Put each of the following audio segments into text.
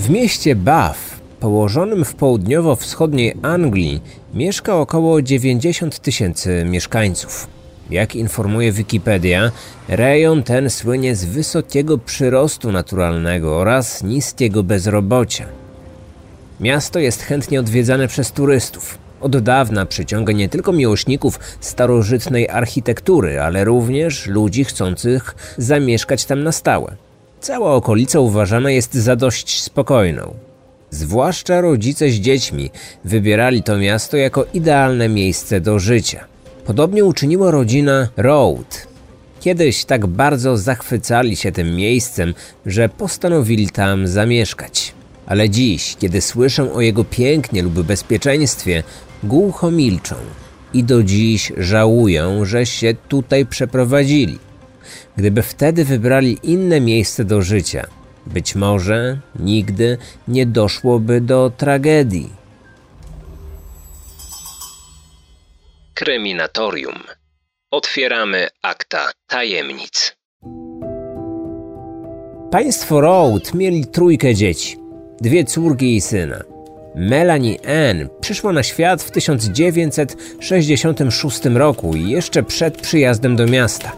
W mieście Bath, położonym w południowo-wschodniej Anglii, mieszka około 90 tysięcy mieszkańców. Jak informuje Wikipedia, rejon ten słynie z wysokiego przyrostu naturalnego oraz niskiego bezrobocia. Miasto jest chętnie odwiedzane przez turystów. Od dawna przyciąga nie tylko miłośników starożytnej architektury, ale również ludzi chcących zamieszkać tam na stałe. Cała okolica uważana jest za dość spokojną. Zwłaszcza rodzice z dziećmi wybierali to miasto jako idealne miejsce do życia. Podobnie uczyniła rodzina Road. Kiedyś tak bardzo zachwycali się tym miejscem, że postanowili tam zamieszkać. Ale dziś, kiedy słyszą o jego pięknie lub bezpieczeństwie, głucho milczą i do dziś żałują, że się tutaj przeprowadzili. Gdyby wtedy wybrali inne miejsce do życia, być może nigdy nie doszłoby do tragedii. Kryminatorium. Otwieramy akta tajemnic. Państwo Road mieli trójkę dzieci, dwie córki i syna. Melanie Ann przyszła na świat w 1966 roku jeszcze przed przyjazdem do miasta.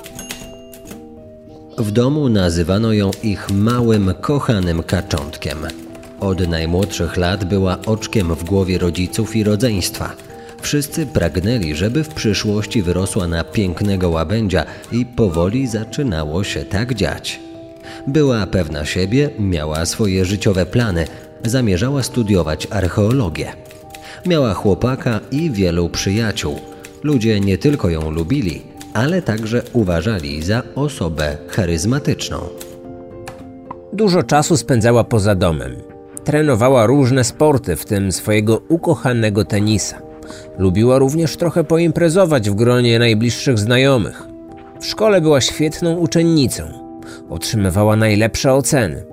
W domu nazywano ją ich małym, kochanym kaczątkiem. Od najmłodszych lat była oczkiem w głowie rodziców i rodzeństwa. Wszyscy pragnęli, żeby w przyszłości wyrosła na pięknego łabędzia i powoli zaczynało się tak dziać. Była pewna siebie, miała swoje życiowe plany, zamierzała studiować archeologię. Miała chłopaka i wielu przyjaciół. Ludzie nie tylko ją lubili, ale także uważali za osobę charyzmatyczną. Dużo czasu spędzała poza domem. Trenowała różne sporty, w tym swojego ukochanego tenisa. Lubiła również trochę poimprezować w gronie najbliższych znajomych. W szkole była świetną uczennicą. Otrzymywała najlepsze oceny.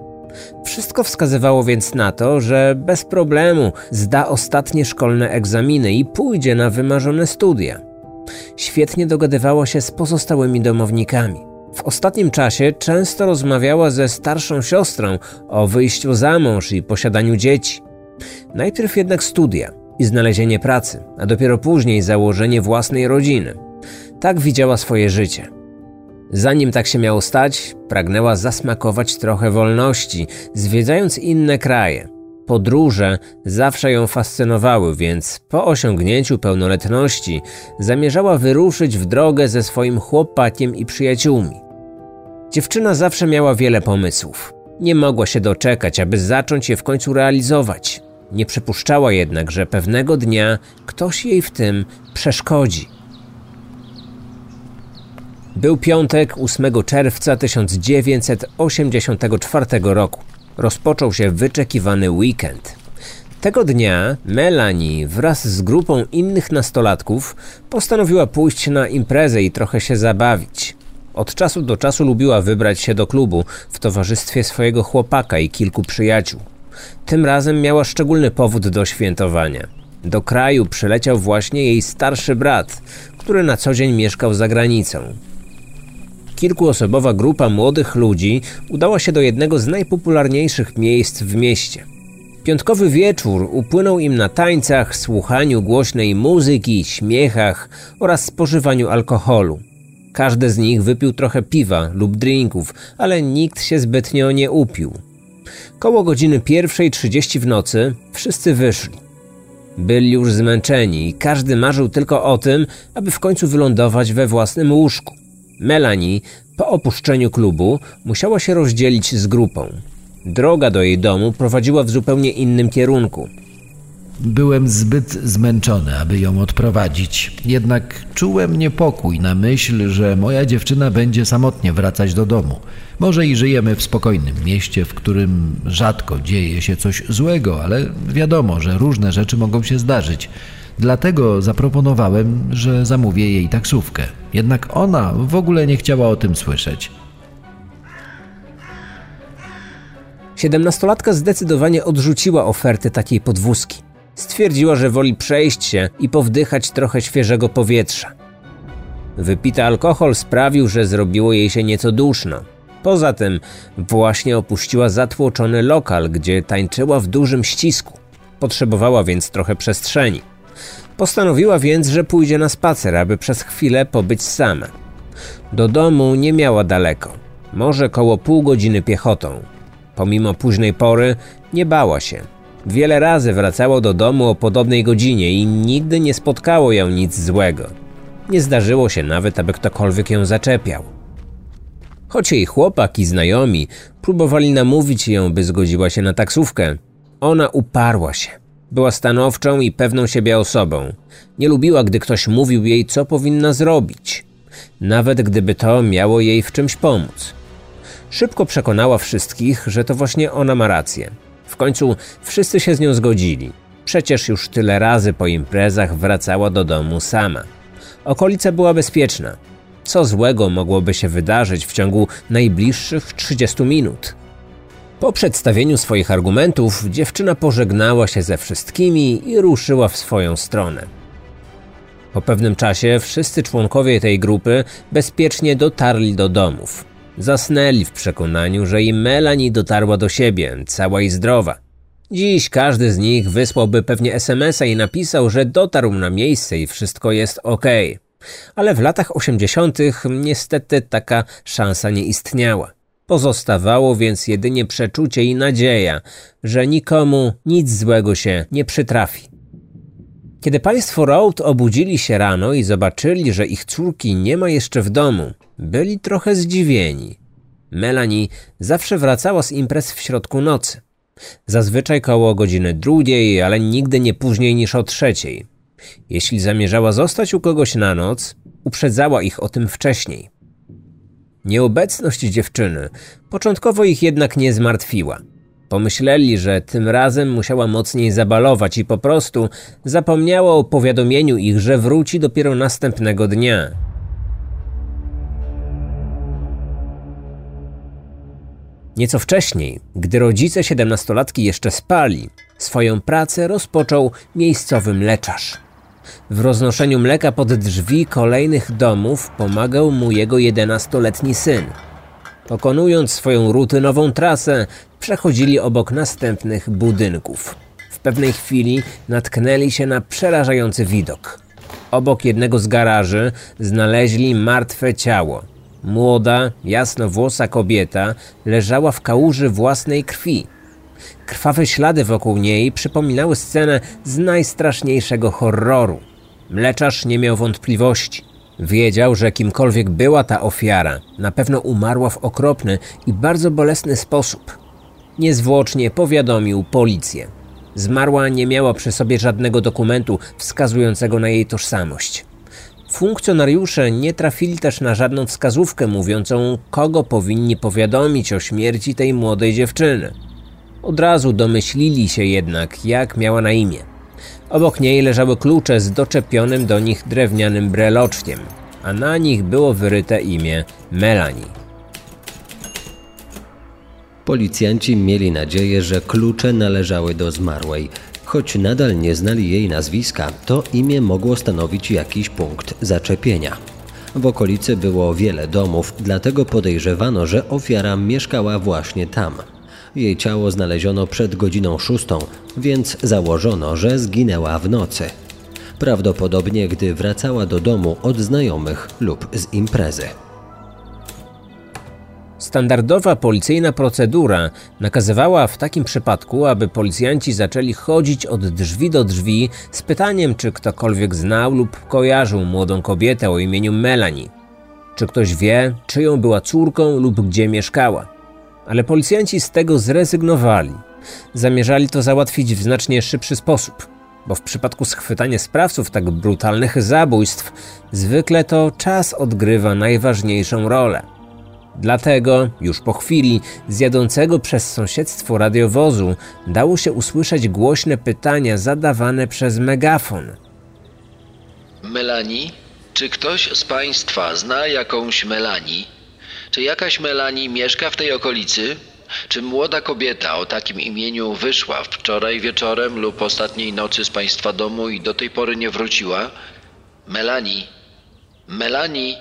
Wszystko wskazywało więc na to, że bez problemu zda ostatnie szkolne egzaminy i pójdzie na wymarzone studia. Świetnie dogadywała się z pozostałymi domownikami. W ostatnim czasie często rozmawiała ze starszą siostrą o wyjściu za mąż i posiadaniu dzieci. Najpierw jednak studia i znalezienie pracy, a dopiero później założenie własnej rodziny. Tak widziała swoje życie. Zanim tak się miało stać, pragnęła zasmakować trochę wolności, zwiedzając inne kraje. Podróże zawsze ją fascynowały, więc po osiągnięciu pełnoletności zamierzała wyruszyć w drogę ze swoim chłopakiem i przyjaciółmi. Dziewczyna zawsze miała wiele pomysłów. Nie mogła się doczekać, aby zacząć je w końcu realizować. Nie przypuszczała jednak, że pewnego dnia ktoś jej w tym przeszkodzi. Był piątek 8 czerwca 1984 roku. Rozpoczął się wyczekiwany weekend. Tego dnia Melanie wraz z grupą innych nastolatków postanowiła pójść na imprezę i trochę się zabawić. Od czasu do czasu lubiła wybrać się do klubu w towarzystwie swojego chłopaka i kilku przyjaciół. Tym razem miała szczególny powód do świętowania. Do kraju przyleciał właśnie jej starszy brat, który na co dzień mieszkał za granicą. Kilkuosobowa grupa młodych ludzi udała się do jednego z najpopularniejszych miejsc w mieście. Piątkowy wieczór upłynął im na tańcach, słuchaniu głośnej muzyki, śmiechach oraz spożywaniu alkoholu. Każdy z nich wypił trochę piwa lub drinków, ale nikt się zbytnio nie upił. Koło godziny pierwszej trzydzieści w nocy wszyscy wyszli. Byli już zmęczeni i każdy marzył tylko o tym, aby w końcu wylądować we własnym łóżku. Melanie po opuszczeniu klubu musiała się rozdzielić z grupą. Droga do jej domu prowadziła w zupełnie innym kierunku. Byłem zbyt zmęczony, aby ją odprowadzić. Jednak czułem niepokój na myśl, że moja dziewczyna będzie samotnie wracać do domu. Może i żyjemy w spokojnym mieście, w którym rzadko dzieje się coś złego, ale wiadomo, że różne rzeczy mogą się zdarzyć. Dlatego zaproponowałem, że zamówię jej taksówkę. Jednak ona w ogóle nie chciała o tym słyszeć. Siedemnastolatka zdecydowanie odrzuciła ofertę takiej podwózki. Stwierdziła, że woli przejść się i powdychać trochę świeżego powietrza. Wypity alkohol sprawił, że zrobiło jej się nieco duszno. Poza tym właśnie opuściła zatłoczony lokal, gdzie tańczyła w dużym ścisku. Potrzebowała więc trochę przestrzeni. Postanowiła więc, że pójdzie na spacer, aby przez chwilę pobyć sama. Do domu nie miała daleko, może koło pół godziny piechotą. Pomimo późnej pory nie bała się. Wiele razy wracała do domu o podobnej godzinie i nigdy nie spotkało ją nic złego. Nie zdarzyło się nawet, aby ktokolwiek ją zaczepiał. Choć jej chłopak i znajomi próbowali namówić ją, by zgodziła się na taksówkę, ona uparła się. Była stanowczą i pewną siebie osobą. Nie lubiła, gdy ktoś mówił jej, co powinna zrobić, nawet gdyby to miało jej w czymś pomóc. Szybko przekonała wszystkich, że to właśnie ona ma rację. W końcu wszyscy się z nią zgodzili. Przecież już tyle razy po imprezach wracała do domu sama. Okolica była bezpieczna. Co złego mogłoby się wydarzyć w ciągu najbliższych 30 minut? Po przedstawieniu swoich argumentów, dziewczyna pożegnała się ze wszystkimi i ruszyła w swoją stronę. Po pewnym czasie wszyscy członkowie tej grupy bezpiecznie dotarli do domów. Zasnęli w przekonaniu, że i Melanie dotarła do siebie, cała i zdrowa. Dziś każdy z nich wysłałby pewnie SMS-a i napisał, że dotarł na miejsce i wszystko jest ok. Ale w latach 80. niestety taka szansa nie istniała. Pozostawało więc jedynie przeczucie i nadzieja, że nikomu nic złego się nie przytrafi. Kiedy państwo Road obudzili się rano i zobaczyli, że ich córki nie ma jeszcze w domu, byli trochę zdziwieni. Melanie zawsze wracała z imprez w środku nocy. Zazwyczaj koło godziny drugiej, ale nigdy nie później niż o trzeciej. Jeśli zamierzała zostać u kogoś na noc, uprzedzała ich o tym wcześniej. Nieobecność dziewczyny początkowo ich jednak nie zmartwiła. Pomyśleli, że tym razem musiała mocniej zabalować i po prostu zapomniała o powiadomieniu ich, że wróci dopiero następnego dnia. Nieco wcześniej, gdy rodzice siedemnastolatki jeszcze spali, swoją pracę rozpoczął miejscowy mleczarz. W roznoszeniu mleka pod drzwi kolejnych domów pomagał mu jego jedenastoletni syn. Pokonując swoją rutynową trasę, przechodzili obok następnych budynków. W pewnej chwili natknęli się na przerażający widok. Obok jednego z garaży znaleźli martwe ciało. Młoda, jasnowłosa kobieta leżała w kałuży własnej krwi. Krwawe ślady wokół niej przypominały scenę z najstraszniejszego horroru. Mleczarz nie miał wątpliwości. Wiedział, że kimkolwiek była ta ofiara, na pewno umarła w okropny i bardzo bolesny sposób. Niezwłocznie powiadomił policję. Zmarła nie miała przy sobie żadnego dokumentu wskazującego na jej tożsamość. Funkcjonariusze nie trafili też na żadną wskazówkę mówiącą, kogo powinni powiadomić o śmierci tej młodej dziewczyny. Od razu domyślili się jednak, jak miała na imię. Obok niej leżały klucze z doczepionym do nich drewnianym breloczkiem, a na nich było wyryte imię Melanie. Policjanci mieli nadzieję, że klucze należały do zmarłej. Choć nadal nie znali jej nazwiska, to imię mogło stanowić jakiś punkt zaczepienia. W okolicy było wiele domów, dlatego podejrzewano, że ofiara mieszkała właśnie tam. Jej ciało znaleziono przed godziną szóstą, więc założono, że zginęła w nocy. Prawdopodobnie gdy wracała do domu od znajomych lub z imprezy. Standardowa policyjna procedura nakazywała w takim przypadku, aby policjanci zaczęli chodzić od drzwi do drzwi z pytaniem, czy ktokolwiek znał lub kojarzył młodą kobietę o imieniu Melanie. Czy ktoś wie, czyją była córką lub gdzie mieszkała. Ale policjanci z tego zrezygnowali. Zamierzali to załatwić w znacznie szybszy sposób, bo w przypadku schwytania sprawców tak brutalnych zabójstw zwykle to czas odgrywa najważniejszą rolę. Dlatego, już po chwili, z jadącego przez sąsiedztwo radiowozu dało się usłyszeć głośne pytania zadawane przez megafon. Melanie? Czy ktoś z Państwa zna jakąś Melanie? Czy jakaś Melanie mieszka w tej okolicy? Czy młoda kobieta o takim imieniu wyszła wczoraj wieczorem lub ostatniej nocy z Państwa domu i do tej pory nie wróciła? Melanie? Melanie?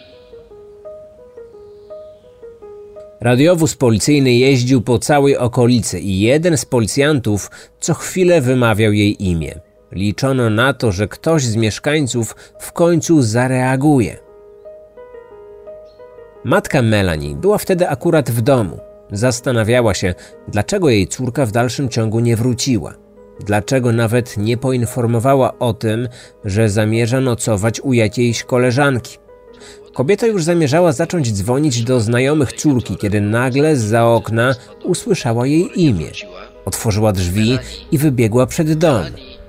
Radiowóz policyjny jeździł po całej okolicy i jeden z policjantów co chwilę wymawiał jej imię. Liczono na to, że ktoś z mieszkańców w końcu zareaguje. Matka Melanie była wtedy akurat w domu. Zastanawiała się, dlaczego jej córka w dalszym ciągu nie wróciła. Dlaczego nawet nie poinformowała o tym, że zamierza nocować u jakiejś koleżanki. Kobieta już zamierzała zacząć dzwonić do znajomych córki, kiedy nagle za okna usłyszała jej imię. Otworzyła drzwi i wybiegła przed dom.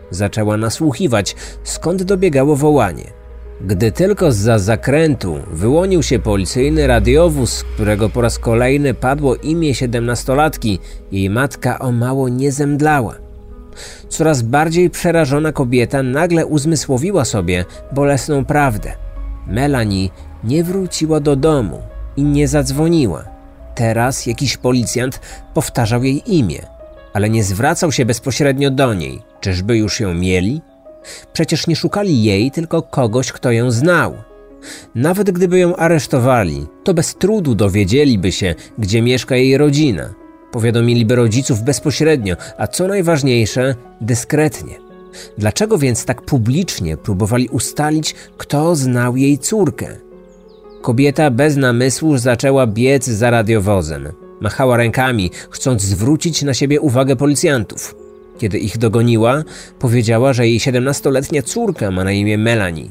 Zaczęła nasłuchiwać, skąd dobiegało wołanie. Gdy tylko za zakrętu wyłonił się policyjny radiowóz, którego po raz kolejny padło imię siedemnastolatki, jej matka o mało nie zemdlała. Coraz bardziej przerażona kobieta nagle uzmysłowiła sobie bolesną prawdę. Melanie nie wróciła do domu i nie zadzwoniła. Teraz jakiś policjant powtarzał jej imię, ale nie zwracał się bezpośrednio do niej. Czyżby już ją mieli? Przecież nie szukali jej, tylko kogoś, kto ją znał. Nawet gdyby ją aresztowali, to bez trudu dowiedzieliby się, gdzie mieszka jej rodzina. Powiadomiliby rodziców bezpośrednio, a co najważniejsze, dyskretnie. Dlaczego więc tak publicznie próbowali ustalić, kto znał jej córkę? Kobieta bez namysłu zaczęła biec za radiowozem. Machała rękami, chcąc zwrócić na siebie uwagę policjantów. Kiedy ich dogoniła, powiedziała, że jej 17-letnia córka ma na imię Melanie.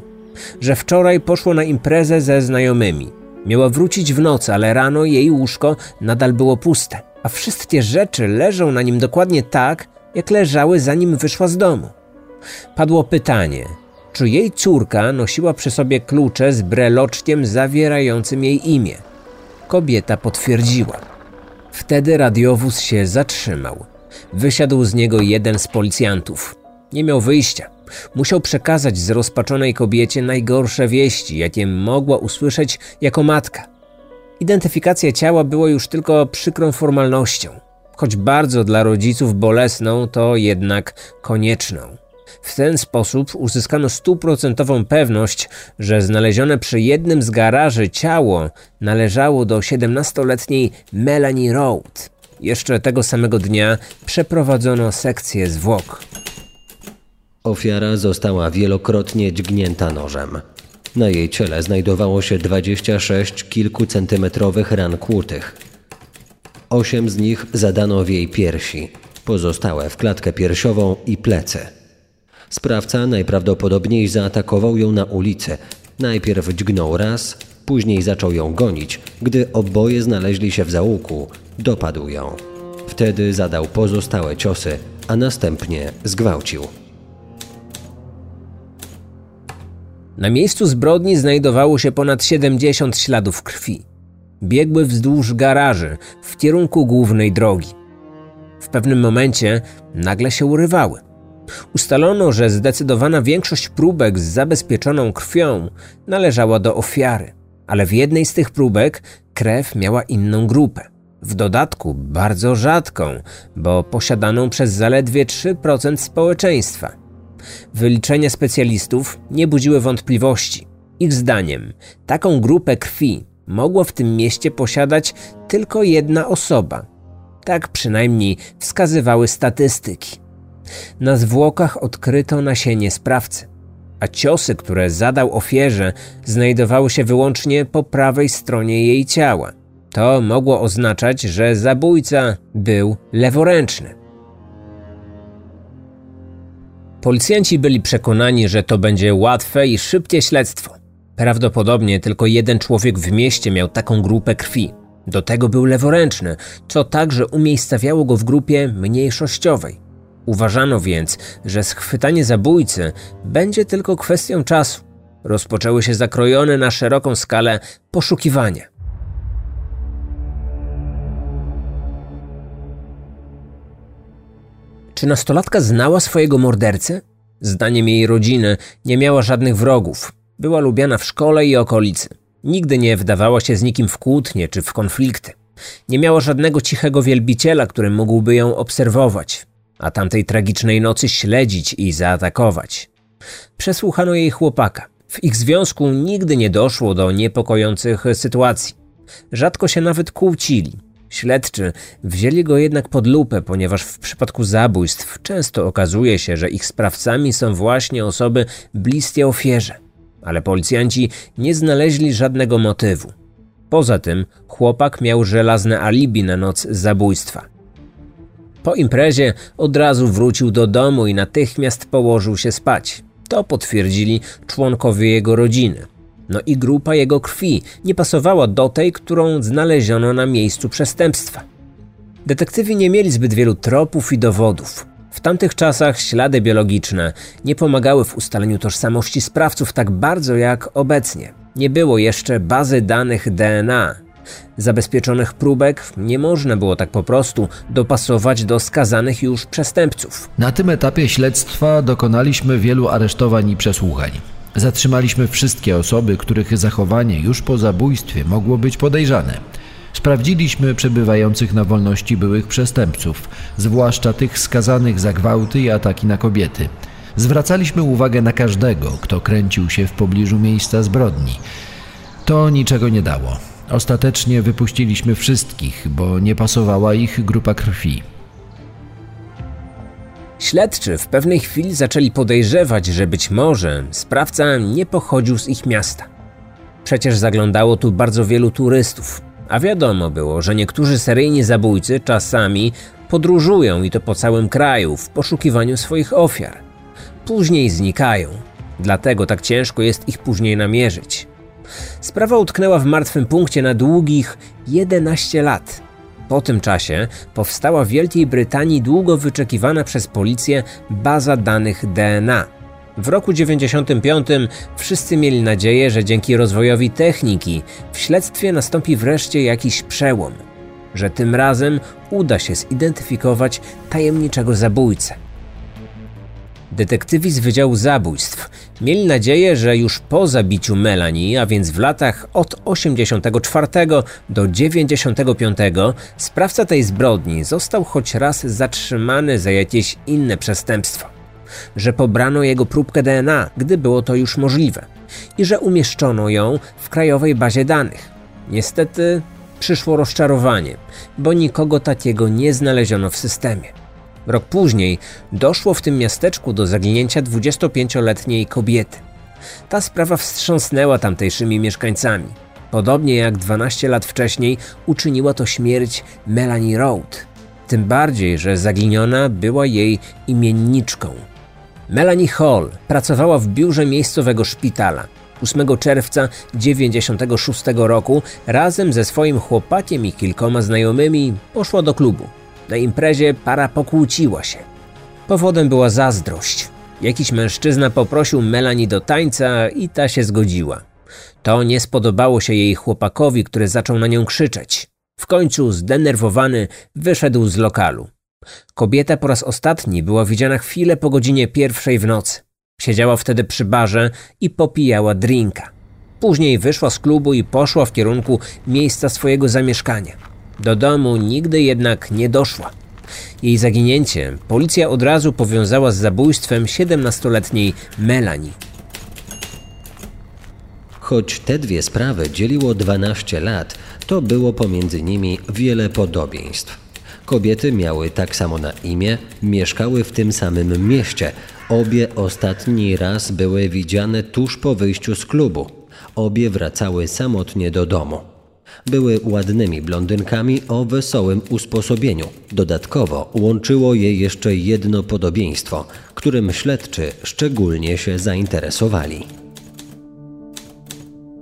Że wczoraj poszło na imprezę ze znajomymi. Miała wrócić w nocy, ale rano jej łóżko nadal było puste, a wszystkie rzeczy leżą na nim dokładnie tak, jak leżały zanim wyszła z domu. Padło pytanie, czy jej córka nosiła przy sobie klucze z breloczkiem zawierającym jej imię. Kobieta potwierdziła. Wtedy radiowóz się zatrzymał. Wysiadł z niego jeden z policjantów. Nie miał wyjścia. Musiał przekazać zrozpaczonej kobiecie najgorsze wieści, jakie mogła usłyszeć jako matka. Identyfikacja ciała była już tylko przykrą formalnością. Choć bardzo dla rodziców bolesną, to jednak konieczną. W ten sposób uzyskano stuprocentową pewność, że znalezione przy jednym z garaży ciało należało do 17-letniej Melanie Road. Jeszcze tego samego dnia przeprowadzono sekcję zwłok. Ofiara została wielokrotnie dźgnięta nożem. Na jej ciele znajdowało się 26 kilkucentymetrowych ran kłutych. Osiem z nich zadano w jej piersi, pozostałe w klatkę piersiową i plecy. Sprawca najprawdopodobniej zaatakował ją na ulicy. Najpierw dźgnął raz, później zaczął ją gonić. Gdy oboje znaleźli się w załuku, dopadł ją. Wtedy zadał pozostałe ciosy, a następnie zgwałcił. Na miejscu zbrodni znajdowało się ponad 70 śladów krwi. Biegły wzdłuż garaży w kierunku głównej drogi. W pewnym momencie nagle się urywały. Ustalono, że zdecydowana większość próbek z zabezpieczoną krwią należała do ofiary, ale w jednej z tych próbek krew miała inną grupę. W dodatku bardzo rzadką, bo posiadaną przez zaledwie 3% społeczeństwa. Wyliczenia specjalistów nie budziły wątpliwości. Ich zdaniem taką grupę krwi mogła w tym mieście posiadać tylko jedna osoba. Tak przynajmniej wskazywały statystyki. Na zwłokach odkryto nasienie sprawcy, a ciosy, które zadał ofierze, znajdowały się wyłącznie po prawej stronie jej ciała. To mogło oznaczać, że zabójca był leworęczny. Policjanci byli przekonani, że to będzie łatwe i szybkie śledztwo. Prawdopodobnie tylko jeden człowiek w mieście miał taką grupę krwi. Do tego był leworęczny, co także umiejscawiało go w grupie mniejszościowej. Uważano więc, że schwytanie zabójcy będzie tylko kwestią czasu. Rozpoczęły się zakrojone na szeroką skalę poszukiwania. Czy nastolatka znała swojego mordercę? Zdaniem jej rodziny nie miała żadnych wrogów. Była lubiana w szkole i okolicy. Nigdy nie wdawała się z nikim w kłótnie czy w konflikty. Nie miała żadnego cichego wielbiciela, który mógłby ją obserwować a tamtej tragicznej nocy śledzić i zaatakować. Przesłuchano jej chłopaka. W ich związku nigdy nie doszło do niepokojących sytuacji. Rzadko się nawet kłócili. Śledczy wzięli go jednak pod lupę, ponieważ w przypadku zabójstw często okazuje się, że ich sprawcami są właśnie osoby bliskie ofierze. Ale policjanci nie znaleźli żadnego motywu. Poza tym chłopak miał żelazne alibi na noc zabójstwa. Po imprezie od razu wrócił do domu i natychmiast położył się spać. To potwierdzili członkowie jego rodziny. No i grupa jego krwi nie pasowała do tej, którą znaleziono na miejscu przestępstwa. Detektywi nie mieli zbyt wielu tropów i dowodów. W tamtych czasach ślady biologiczne nie pomagały w ustaleniu tożsamości sprawców tak bardzo jak obecnie. Nie było jeszcze bazy danych DNA. Zabezpieczonych próbek nie można było tak po prostu dopasować do skazanych już przestępców. Na tym etapie śledztwa dokonaliśmy wielu aresztowań i przesłuchań. Zatrzymaliśmy wszystkie osoby, których zachowanie już po zabójstwie mogło być podejrzane. Sprawdziliśmy przebywających na wolności byłych przestępców, zwłaszcza tych skazanych za gwałty i ataki na kobiety. Zwracaliśmy uwagę na każdego, kto kręcił się w pobliżu miejsca zbrodni. To niczego nie dało. Ostatecznie wypuściliśmy wszystkich, bo nie pasowała ich grupa krwi. Śledczy w pewnej chwili zaczęli podejrzewać, że być może sprawca nie pochodził z ich miasta. Przecież zaglądało tu bardzo wielu turystów, a wiadomo było, że niektórzy seryjni zabójcy czasami podróżują i to po całym kraju w poszukiwaniu swoich ofiar. Później znikają, dlatego tak ciężko jest ich później namierzyć. Sprawa utknęła w martwym punkcie na długich 11 lat. Po tym czasie powstała w Wielkiej Brytanii długo wyczekiwana przez policję baza danych DNA. W roku 95 wszyscy mieli nadzieję, że dzięki rozwojowi techniki w śledztwie nastąpi wreszcie jakiś przełom, że tym razem uda się zidentyfikować tajemniczego zabójcę. Detektywi z Wydziału Zabójstw mieli nadzieję, że już po zabiciu Melanie, a więc w latach od 84 do 95, sprawca tej zbrodni został choć raz zatrzymany za jakieś inne przestępstwo. Że pobrano jego próbkę DNA, gdy było to już możliwe, i że umieszczono ją w krajowej bazie danych. Niestety przyszło rozczarowanie, bo nikogo takiego nie znaleziono w systemie. Rok później doszło w tym miasteczku do zaginięcia 25-letniej kobiety. Ta sprawa wstrząsnęła tamtejszymi mieszkańcami. Podobnie jak 12 lat wcześniej uczyniła to śmierć Melanie Road. Tym bardziej, że zaginiona była jej imienniczką. Melanie Hall pracowała w biurze miejscowego szpitala. 8 czerwca 1996 roku razem ze swoim chłopakiem i kilkoma znajomymi poszła do klubu. Na imprezie para pokłóciła się. Powodem była zazdrość. Jakiś mężczyzna poprosił Melanie do tańca i ta się zgodziła. To nie spodobało się jej chłopakowi, który zaczął na nią krzyczeć. W końcu, zdenerwowany, wyszedł z lokalu. Kobieta po raz ostatni była widziana chwilę po godzinie pierwszej w nocy. Siedziała wtedy przy barze i popijała drinka. Później wyszła z klubu i poszła w kierunku miejsca swojego zamieszkania. Do domu nigdy jednak nie doszła. Jej zaginięcie policja od razu powiązała z zabójstwem 17-letniej Melanie. Choć te dwie sprawy dzieliło 12 lat, to było pomiędzy nimi wiele podobieństw. Kobiety miały tak samo na imię, mieszkały w tym samym mieście. Obie ostatni raz były widziane tuż po wyjściu z klubu. Obie wracały samotnie do domu. Były ładnymi blondynkami o wesołym usposobieniu. Dodatkowo łączyło je jeszcze jedno podobieństwo, którym śledczy szczególnie się zainteresowali.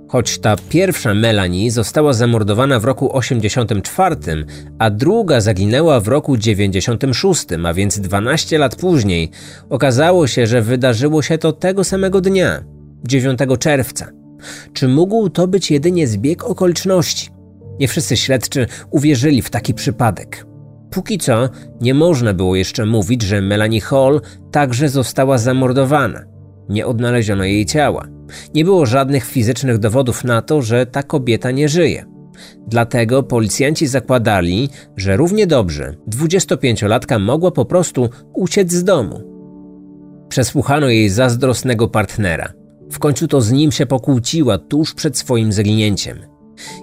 Choć ta pierwsza Melanie została zamordowana w roku 84, a druga zaginęła w roku 96, a więc 12 lat później, okazało się, że wydarzyło się to tego samego dnia, 9 czerwca. Czy mógł to być jedynie zbieg okoliczności? Nie wszyscy śledczy uwierzyli w taki przypadek. Póki co nie można było jeszcze mówić, że Melanie Hall także została zamordowana. Nie odnaleziono jej ciała. Nie było żadnych fizycznych dowodów na to, że ta kobieta nie żyje. Dlatego policjanci zakładali, że równie dobrze 25-latka mogła po prostu uciec z domu. Przesłuchano jej zazdrosnego partnera. W końcu to z nim się pokłóciła tuż przed swoim zaginięciem.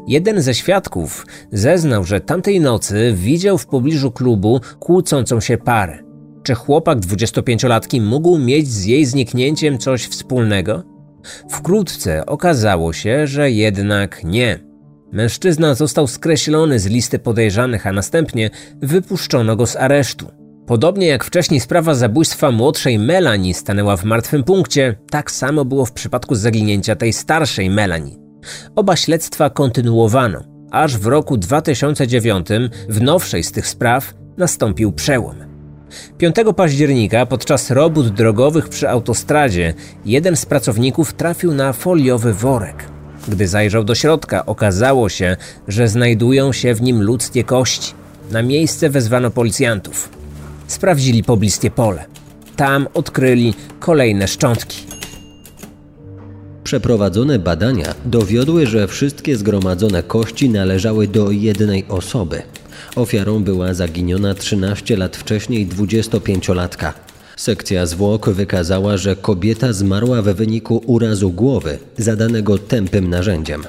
Jeden ze świadków zeznał, że tamtej nocy widział w pobliżu klubu kłócącą się parę. Czy chłopak 25-latki mógł mieć z jej zniknięciem coś wspólnego? Wkrótce okazało się, że jednak nie. Mężczyzna został skreślony z listy podejrzanych, a następnie wypuszczono go z aresztu. Podobnie jak wcześniej sprawa zabójstwa młodszej Melanie stanęła w martwym punkcie, tak samo było w przypadku zaginięcia tej starszej Melanie. Oba śledztwa kontynuowano, aż w roku 2009 w nowszej z tych spraw nastąpił przełom. 5 października podczas robót drogowych przy autostradzie jeden z pracowników trafił na foliowy worek. Gdy zajrzał do środka, okazało się, że znajdują się w nim ludzkie kości. Na miejsce wezwano policjantów. Sprawdzili pobliskie pole. Tam odkryli kolejne szczątki. Przeprowadzone badania dowiodły, że wszystkie zgromadzone kości należały do jednej osoby. Ofiarą była zaginiona 13 lat wcześniej 25-latka. Sekcja zwłok wykazała, że kobieta zmarła w wyniku urazu głowy zadanego tępym narzędziem.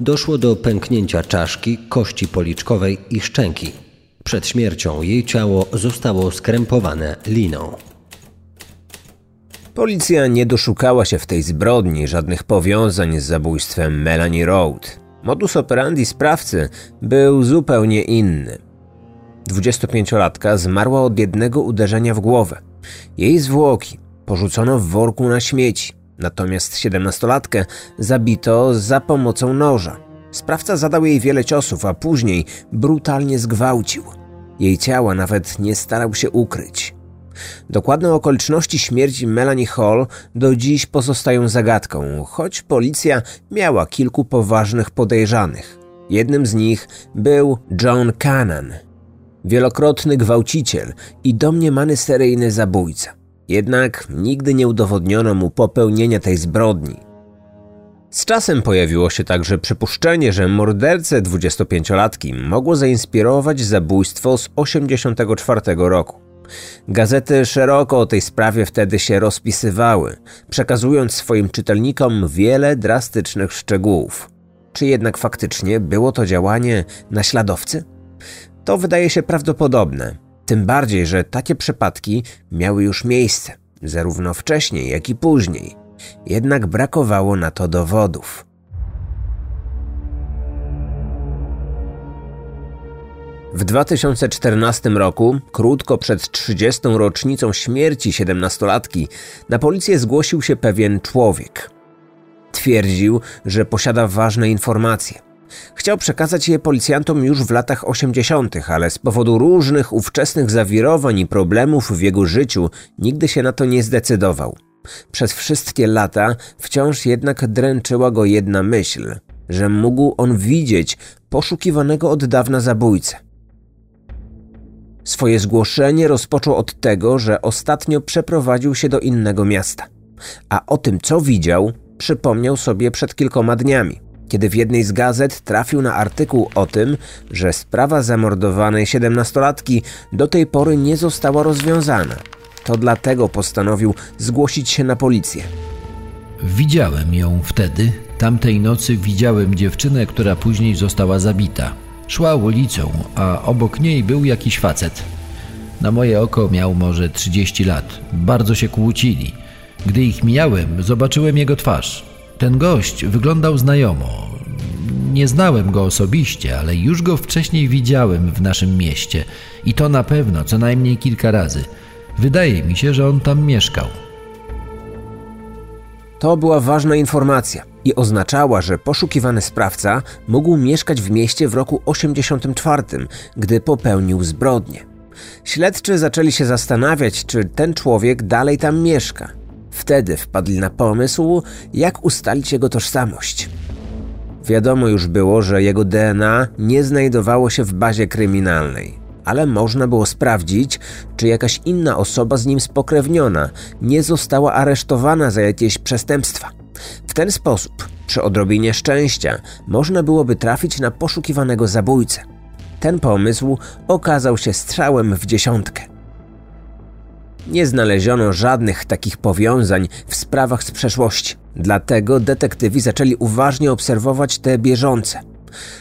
Doszło do pęknięcia czaszki, kości policzkowej i szczęki. Przed śmiercią jej ciało zostało skrępowane liną. Policja nie doszukała się w tej zbrodni żadnych powiązań z zabójstwem Melanie Road. Modus operandi sprawcy był zupełnie inny. 25-latka zmarła od jednego uderzenia w głowę. Jej zwłoki porzucono w worku na śmieci, natomiast 17-latkę zabito za pomocą noża. Sprawca zadał jej wiele ciosów, a później brutalnie zgwałcił. Jej ciała nawet nie starał się ukryć. Dokładne okoliczności śmierci Melanie Hall do dziś pozostają zagadką, choć policja miała kilku poważnych podejrzanych. Jednym z nich był John Cannon, wielokrotny gwałciciel i domniemany seryjny zabójca. Jednak nigdy nie udowodniono mu popełnienia tej zbrodni. Z czasem pojawiło się także przypuszczenie, że mordercę 25-latki mogło zainspirować zabójstwo z 1984 roku. Gazety szeroko o tej sprawie wtedy się rozpisywały, przekazując swoim czytelnikom wiele drastycznych szczegółów. Czy jednak faktycznie było to działanie naśladowcy? To wydaje się prawdopodobne, tym bardziej, że takie przypadki miały już miejsce, zarówno wcześniej, jak i później. Jednak brakowało na to dowodów. W 2014 roku, krótko przed 30. rocznicą śmierci 17-latki, na policję zgłosił się pewien człowiek. Twierdził, że posiada ważne informacje. Chciał przekazać je policjantom już w latach 80., ale z powodu różnych ówczesnych zawirowań i problemów w jego życiu nigdy się na to nie zdecydował. Przez wszystkie lata wciąż jednak dręczyła go jedna myśl, że mógł on widzieć poszukiwanego od dawna zabójcę. Swoje zgłoszenie rozpoczął od tego, że ostatnio przeprowadził się do innego miasta. A o tym, co widział, przypomniał sobie przed kilkoma dniami, kiedy w jednej z gazet trafił na artykuł o tym, że sprawa zamordowanej siedemnastolatki do tej pory nie została rozwiązana. To dlatego postanowił zgłosić się na policję. Widziałem ją wtedy. Tamtej nocy widziałem dziewczynę, która później została zabita. Szła ulicą, a obok niej był jakiś facet. Na moje oko miał może 30 lat. Bardzo się kłócili. Gdy ich mijałem, zobaczyłem jego twarz. Ten gość wyglądał znajomo. Nie znałem go osobiście, ale już go wcześniej widziałem w naszym mieście i to na pewno co najmniej kilka razy. Wydaje mi się, że on tam mieszkał. To była ważna informacja i oznaczała, że poszukiwany sprawca mógł mieszkać w mieście w roku 84, gdy popełnił zbrodnię. Śledczy zaczęli się zastanawiać, czy ten człowiek dalej tam mieszka. Wtedy wpadli na pomysł, jak ustalić jego tożsamość. Wiadomo już było, że jego DNA nie znajdowało się w bazie kryminalnej, ale można było sprawdzić, czy jakaś inna osoba z nim spokrewniona nie została aresztowana za jakieś przestępstwa. W ten sposób, przy odrobinie szczęścia, można byłoby trafić na poszukiwanego zabójcę. Ten pomysł okazał się strzałem w dziesiątkę. Nie znaleziono żadnych takich powiązań w sprawach z przeszłości. Dlatego detektywi zaczęli uważnie obserwować te bieżące.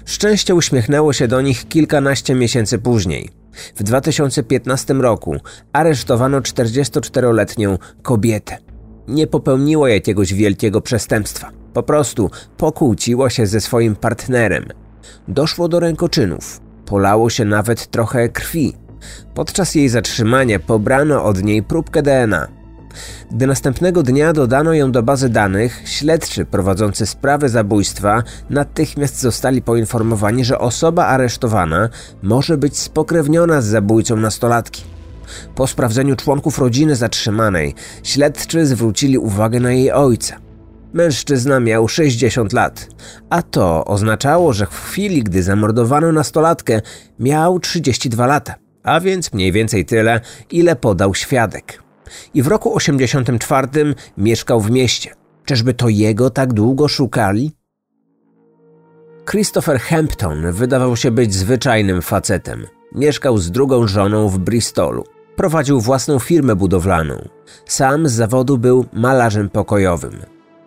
Szczęście uśmiechnęło się do nich kilkanaście miesięcy później. W 2015 roku aresztowano 44-letnią kobietę. Nie popełniła jakiegoś wielkiego przestępstwa. Po prostu pokłóciła się ze swoim partnerem. Doszło do rękoczynów. Polało się nawet trochę krwi. Podczas jej zatrzymania pobrano od niej próbkę DNA. Gdy następnego dnia dodano ją do bazy danych, śledczy prowadzący sprawę zabójstwa natychmiast zostali poinformowani, że osoba aresztowana może być spokrewniona z zabójcą nastolatki. Po sprawdzeniu członków rodziny zatrzymanej, śledczy zwrócili uwagę na jej ojca. Mężczyzna miał 60 lat, a to oznaczało, że w chwili, gdy zamordowano nastolatkę, miał 32 lata, a więc mniej więcej tyle, ile podał świadek. I w roku 84 mieszkał w mieście. Czyżby to jego tak długo szukali? Christopher Hampton wydawał się być zwyczajnym facetem. Mieszkał z drugą żoną w Bristolu. Prowadził własną firmę budowlaną. Sam z zawodu był malarzem pokojowym.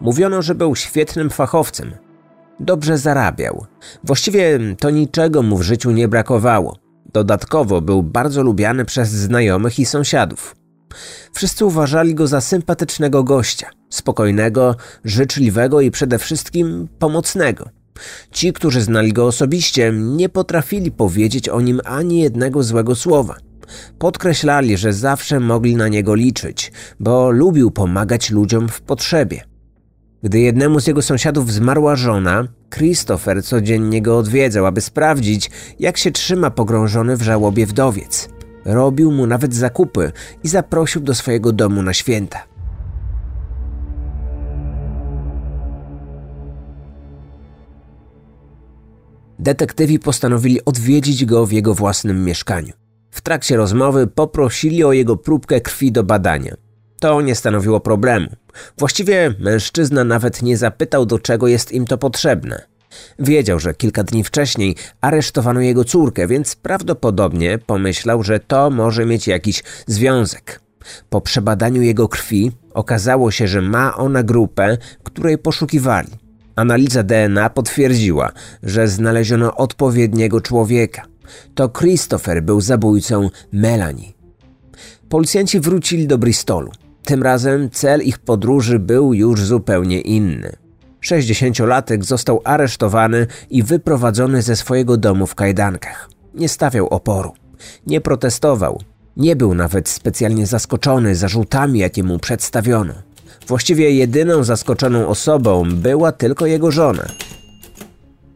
Mówiono, że był świetnym fachowcem. Dobrze zarabiał. Właściwie to niczego mu w życiu nie brakowało. Dodatkowo był bardzo lubiany przez znajomych i sąsiadów. Wszyscy uważali go za sympatycznego gościa, spokojnego, życzliwego i przede wszystkim pomocnego. Ci, którzy znali go osobiście, nie potrafili powiedzieć o nim ani jednego złego słowa. Podkreślali, że zawsze mogli na niego liczyć, bo lubił pomagać ludziom w potrzebie. Gdy jednemu z jego sąsiadów zmarła żona, Christopher codziennie go odwiedzał, aby sprawdzić, jak się trzyma pogrążony w żałobie wdowiec. Robił mu nawet zakupy i zaprosił do swojego domu na święta. Detektywi postanowili odwiedzić go w jego własnym mieszkaniu. W trakcie rozmowy poprosili o jego próbkę krwi do badania. To nie stanowiło problemu. Właściwie mężczyzna nawet nie zapytał, do czego jest im to potrzebne. Wiedział, że kilka dni wcześniej aresztowano jego córkę, więc prawdopodobnie pomyślał, że to może mieć jakiś związek. Po przebadaniu jego krwi okazało się, że ma ona grupę, której poszukiwali. Analiza DNA potwierdziła, że znaleziono odpowiedniego człowieka. To Christopher był zabójcą Melanie. Policjanci wrócili do Bristolu. Tym razem cel ich podróży był już zupełnie inny. 60-latek został aresztowany i wyprowadzony ze swojego domu w kajdankach. Nie stawiał oporu, nie protestował, nie był nawet specjalnie zaskoczony zarzutami, jakie mu przedstawiono. Właściwie jedyną zaskoczoną osobą była tylko jego żona.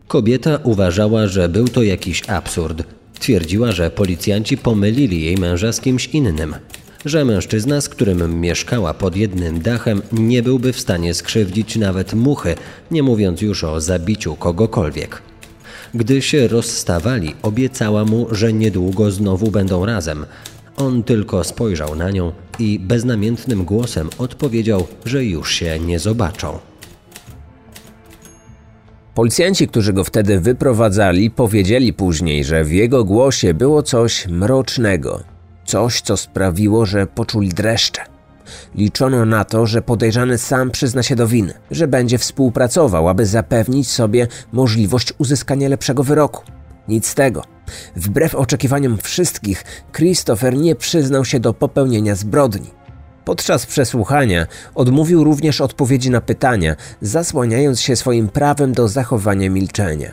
Kobieta uważała, że był to jakiś absurd. Twierdziła, że policjanci pomylili jej męża z kimś innym że mężczyzna, z którym mieszkała pod jednym dachem, nie byłby w stanie skrzywdzić nawet muchy, nie mówiąc już o zabiciu kogokolwiek. Gdy się rozstawali, obiecała mu, że niedługo znowu będą razem. On tylko spojrzał na nią i beznamiętnym głosem odpowiedział, że już się nie zobaczą. Policjanci, którzy go wtedy wyprowadzali, powiedzieli później, że w jego głosie było coś mrocznego. Coś, co sprawiło, że poczuli dreszcze. Liczono na to, że podejrzany sam przyzna się do winy, że będzie współpracował, aby zapewnić sobie możliwość uzyskania lepszego wyroku. Nic z tego. Wbrew oczekiwaniom wszystkich, Christopher nie przyznał się do popełnienia zbrodni. Podczas przesłuchania odmówił również odpowiedzi na pytania, zasłaniając się swoim prawem do zachowania milczenia.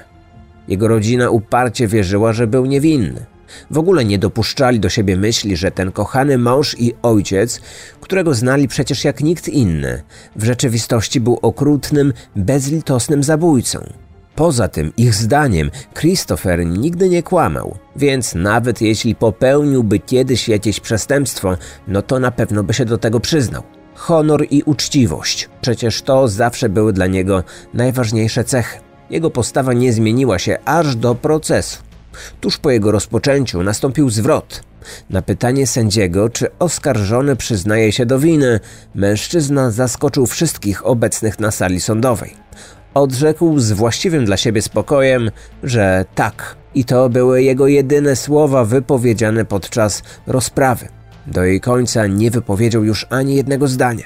Jego rodzina uparcie wierzyła, że był niewinny. W ogóle nie dopuszczali do siebie myśli, że ten kochany mąż i ojciec, którego znali przecież jak nikt inny, w rzeczywistości był okrutnym, bezlitosnym zabójcą. Poza tym, ich zdaniem, Christopher nigdy nie kłamał, więc nawet jeśli popełniłby kiedyś jakieś przestępstwo, no to na pewno by się do tego przyznał. Honor i uczciwość przecież to zawsze były dla niego najważniejsze cechy. Jego postawa nie zmieniła się aż do procesu. Tuż po jego rozpoczęciu nastąpił zwrot. Na pytanie sędziego, czy oskarżony przyznaje się do winy, mężczyzna zaskoczył wszystkich obecnych na sali sądowej. Odrzekł z właściwym dla siebie spokojem, że tak, i to były jego jedyne słowa wypowiedziane podczas rozprawy. Do jej końca nie wypowiedział już ani jednego zdania.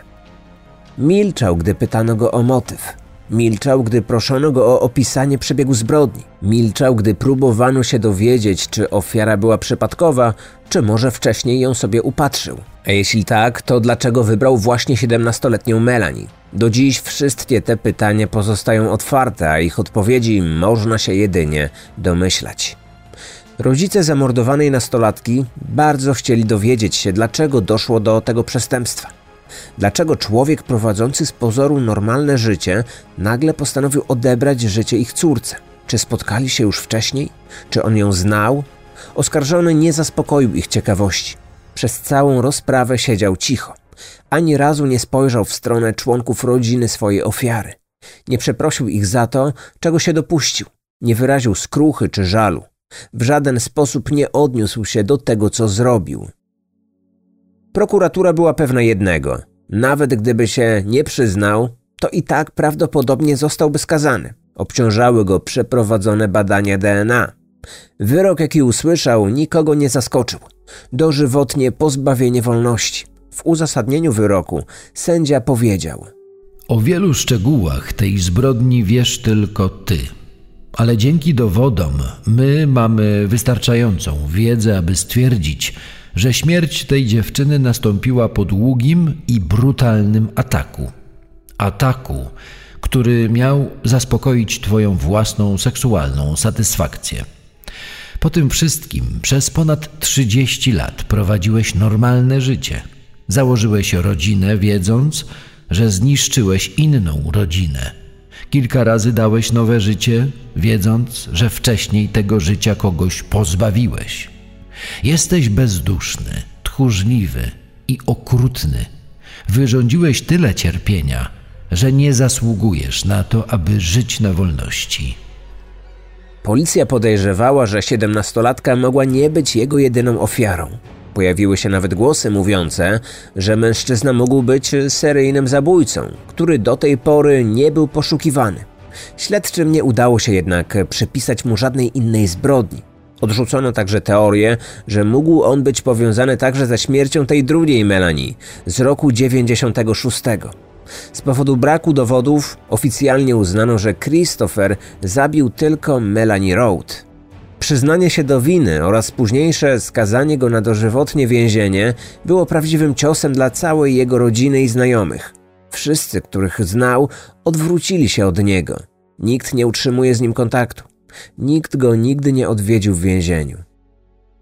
Milczał, gdy pytano go o motyw. Milczał, gdy proszono go o opisanie przebiegu zbrodni. Milczał, gdy próbowano się dowiedzieć, czy ofiara była przypadkowa, czy może wcześniej ją sobie upatrzył. A jeśli tak, to dlaczego wybrał właśnie 17-letnią Melanie? Do dziś wszystkie te pytania pozostają otwarte, a ich odpowiedzi można się jedynie domyślać. Rodzice zamordowanej nastolatki bardzo chcieli dowiedzieć się, dlaczego doszło do tego przestępstwa. Dlaczego człowiek prowadzący z pozoru normalne życie nagle postanowił odebrać życie ich córce? Czy spotkali się już wcześniej? Czy on ją znał? Oskarżony nie zaspokoił ich ciekawości. Przez całą rozprawę siedział cicho. Ani razu nie spojrzał w stronę członków rodziny swojej ofiary. Nie przeprosił ich za to, czego się dopuścił. Nie wyraził skruchy czy żalu. W żaden sposób nie odniósł się do tego, co zrobił. Prokuratura była pewna jednego. Nawet gdyby się nie przyznał, to i tak prawdopodobnie zostałby skazany. Obciążały go przeprowadzone badania DNA. Wyrok, jaki usłyszał, nikogo nie zaskoczył. Dożywotnie pozbawienie wolności. W uzasadnieniu wyroku sędzia powiedział: O wielu szczegółach tej zbrodni wiesz tylko ty. Ale dzięki dowodom my mamy wystarczającą wiedzę, aby stwierdzić, że śmierć tej dziewczyny nastąpiła po długim i brutalnym ataku. Ataku, który miał zaspokoić Twoją własną seksualną satysfakcję. Po tym wszystkim przez ponad 30 lat prowadziłeś normalne życie. Założyłeś rodzinę, wiedząc, że zniszczyłeś inną rodzinę. Kilka razy dałeś nowe życie, wiedząc, że wcześniej tego życia kogoś pozbawiłeś. Jesteś bezduszny, tchórzliwy i okrutny. Wyrządziłeś tyle cierpienia, że nie zasługujesz na to, aby żyć na wolności. Policja podejrzewała, że siedemnastolatka mogła nie być jego jedyną ofiarą. Pojawiły się nawet głosy mówiące, że mężczyzna mógł być seryjnym zabójcą, który do tej pory nie był poszukiwany. Śledczym nie udało się jednak przypisać mu żadnej innej zbrodni. Odrzucono także teorię, że mógł on być powiązany także ze śmiercią tej drugiej Melanie z roku 96. Z powodu braku dowodów oficjalnie uznano, że Christopher zabił tylko Melanie Road. Przyznanie się do winy oraz późniejsze skazanie go na dożywotnie więzienie było prawdziwym ciosem dla całej jego rodziny i znajomych. Wszyscy, których znał, odwrócili się od niego. Nikt nie utrzymuje z nim kontaktu. Nikt go nigdy nie odwiedził w więzieniu.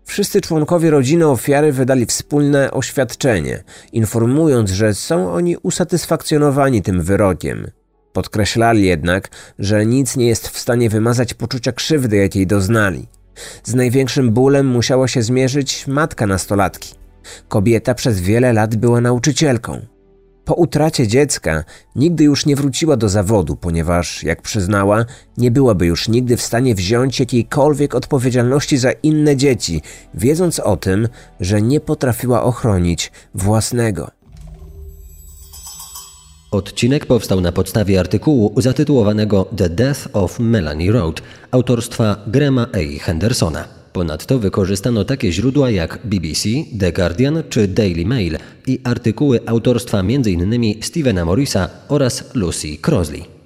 Wszyscy członkowie rodziny ofiary wydali wspólne oświadczenie, informując, że są oni usatysfakcjonowani tym wyrokiem. Podkreślali jednak, że nic nie jest w stanie wymazać poczucia krzywdy, jakiej doznali. Z największym bólem musiała się zmierzyć matka nastolatki. Kobieta przez wiele lat była nauczycielką. Po utracie dziecka nigdy już nie wróciła do zawodu, ponieważ, jak przyznała, nie byłaby już nigdy w stanie wziąć jakiejkolwiek odpowiedzialności za inne dzieci, wiedząc o tym, że nie potrafiła ochronić własnego. Odcinek powstał na podstawie artykułu zatytułowanego The Death of Melanie Road autorstwa Grema A. Hendersona. Ponadto wykorzystano takie źródła jak BBC, The Guardian czy Daily Mail i artykuły autorstwa m.in. Stevena Morrisa oraz Lucy Crosley.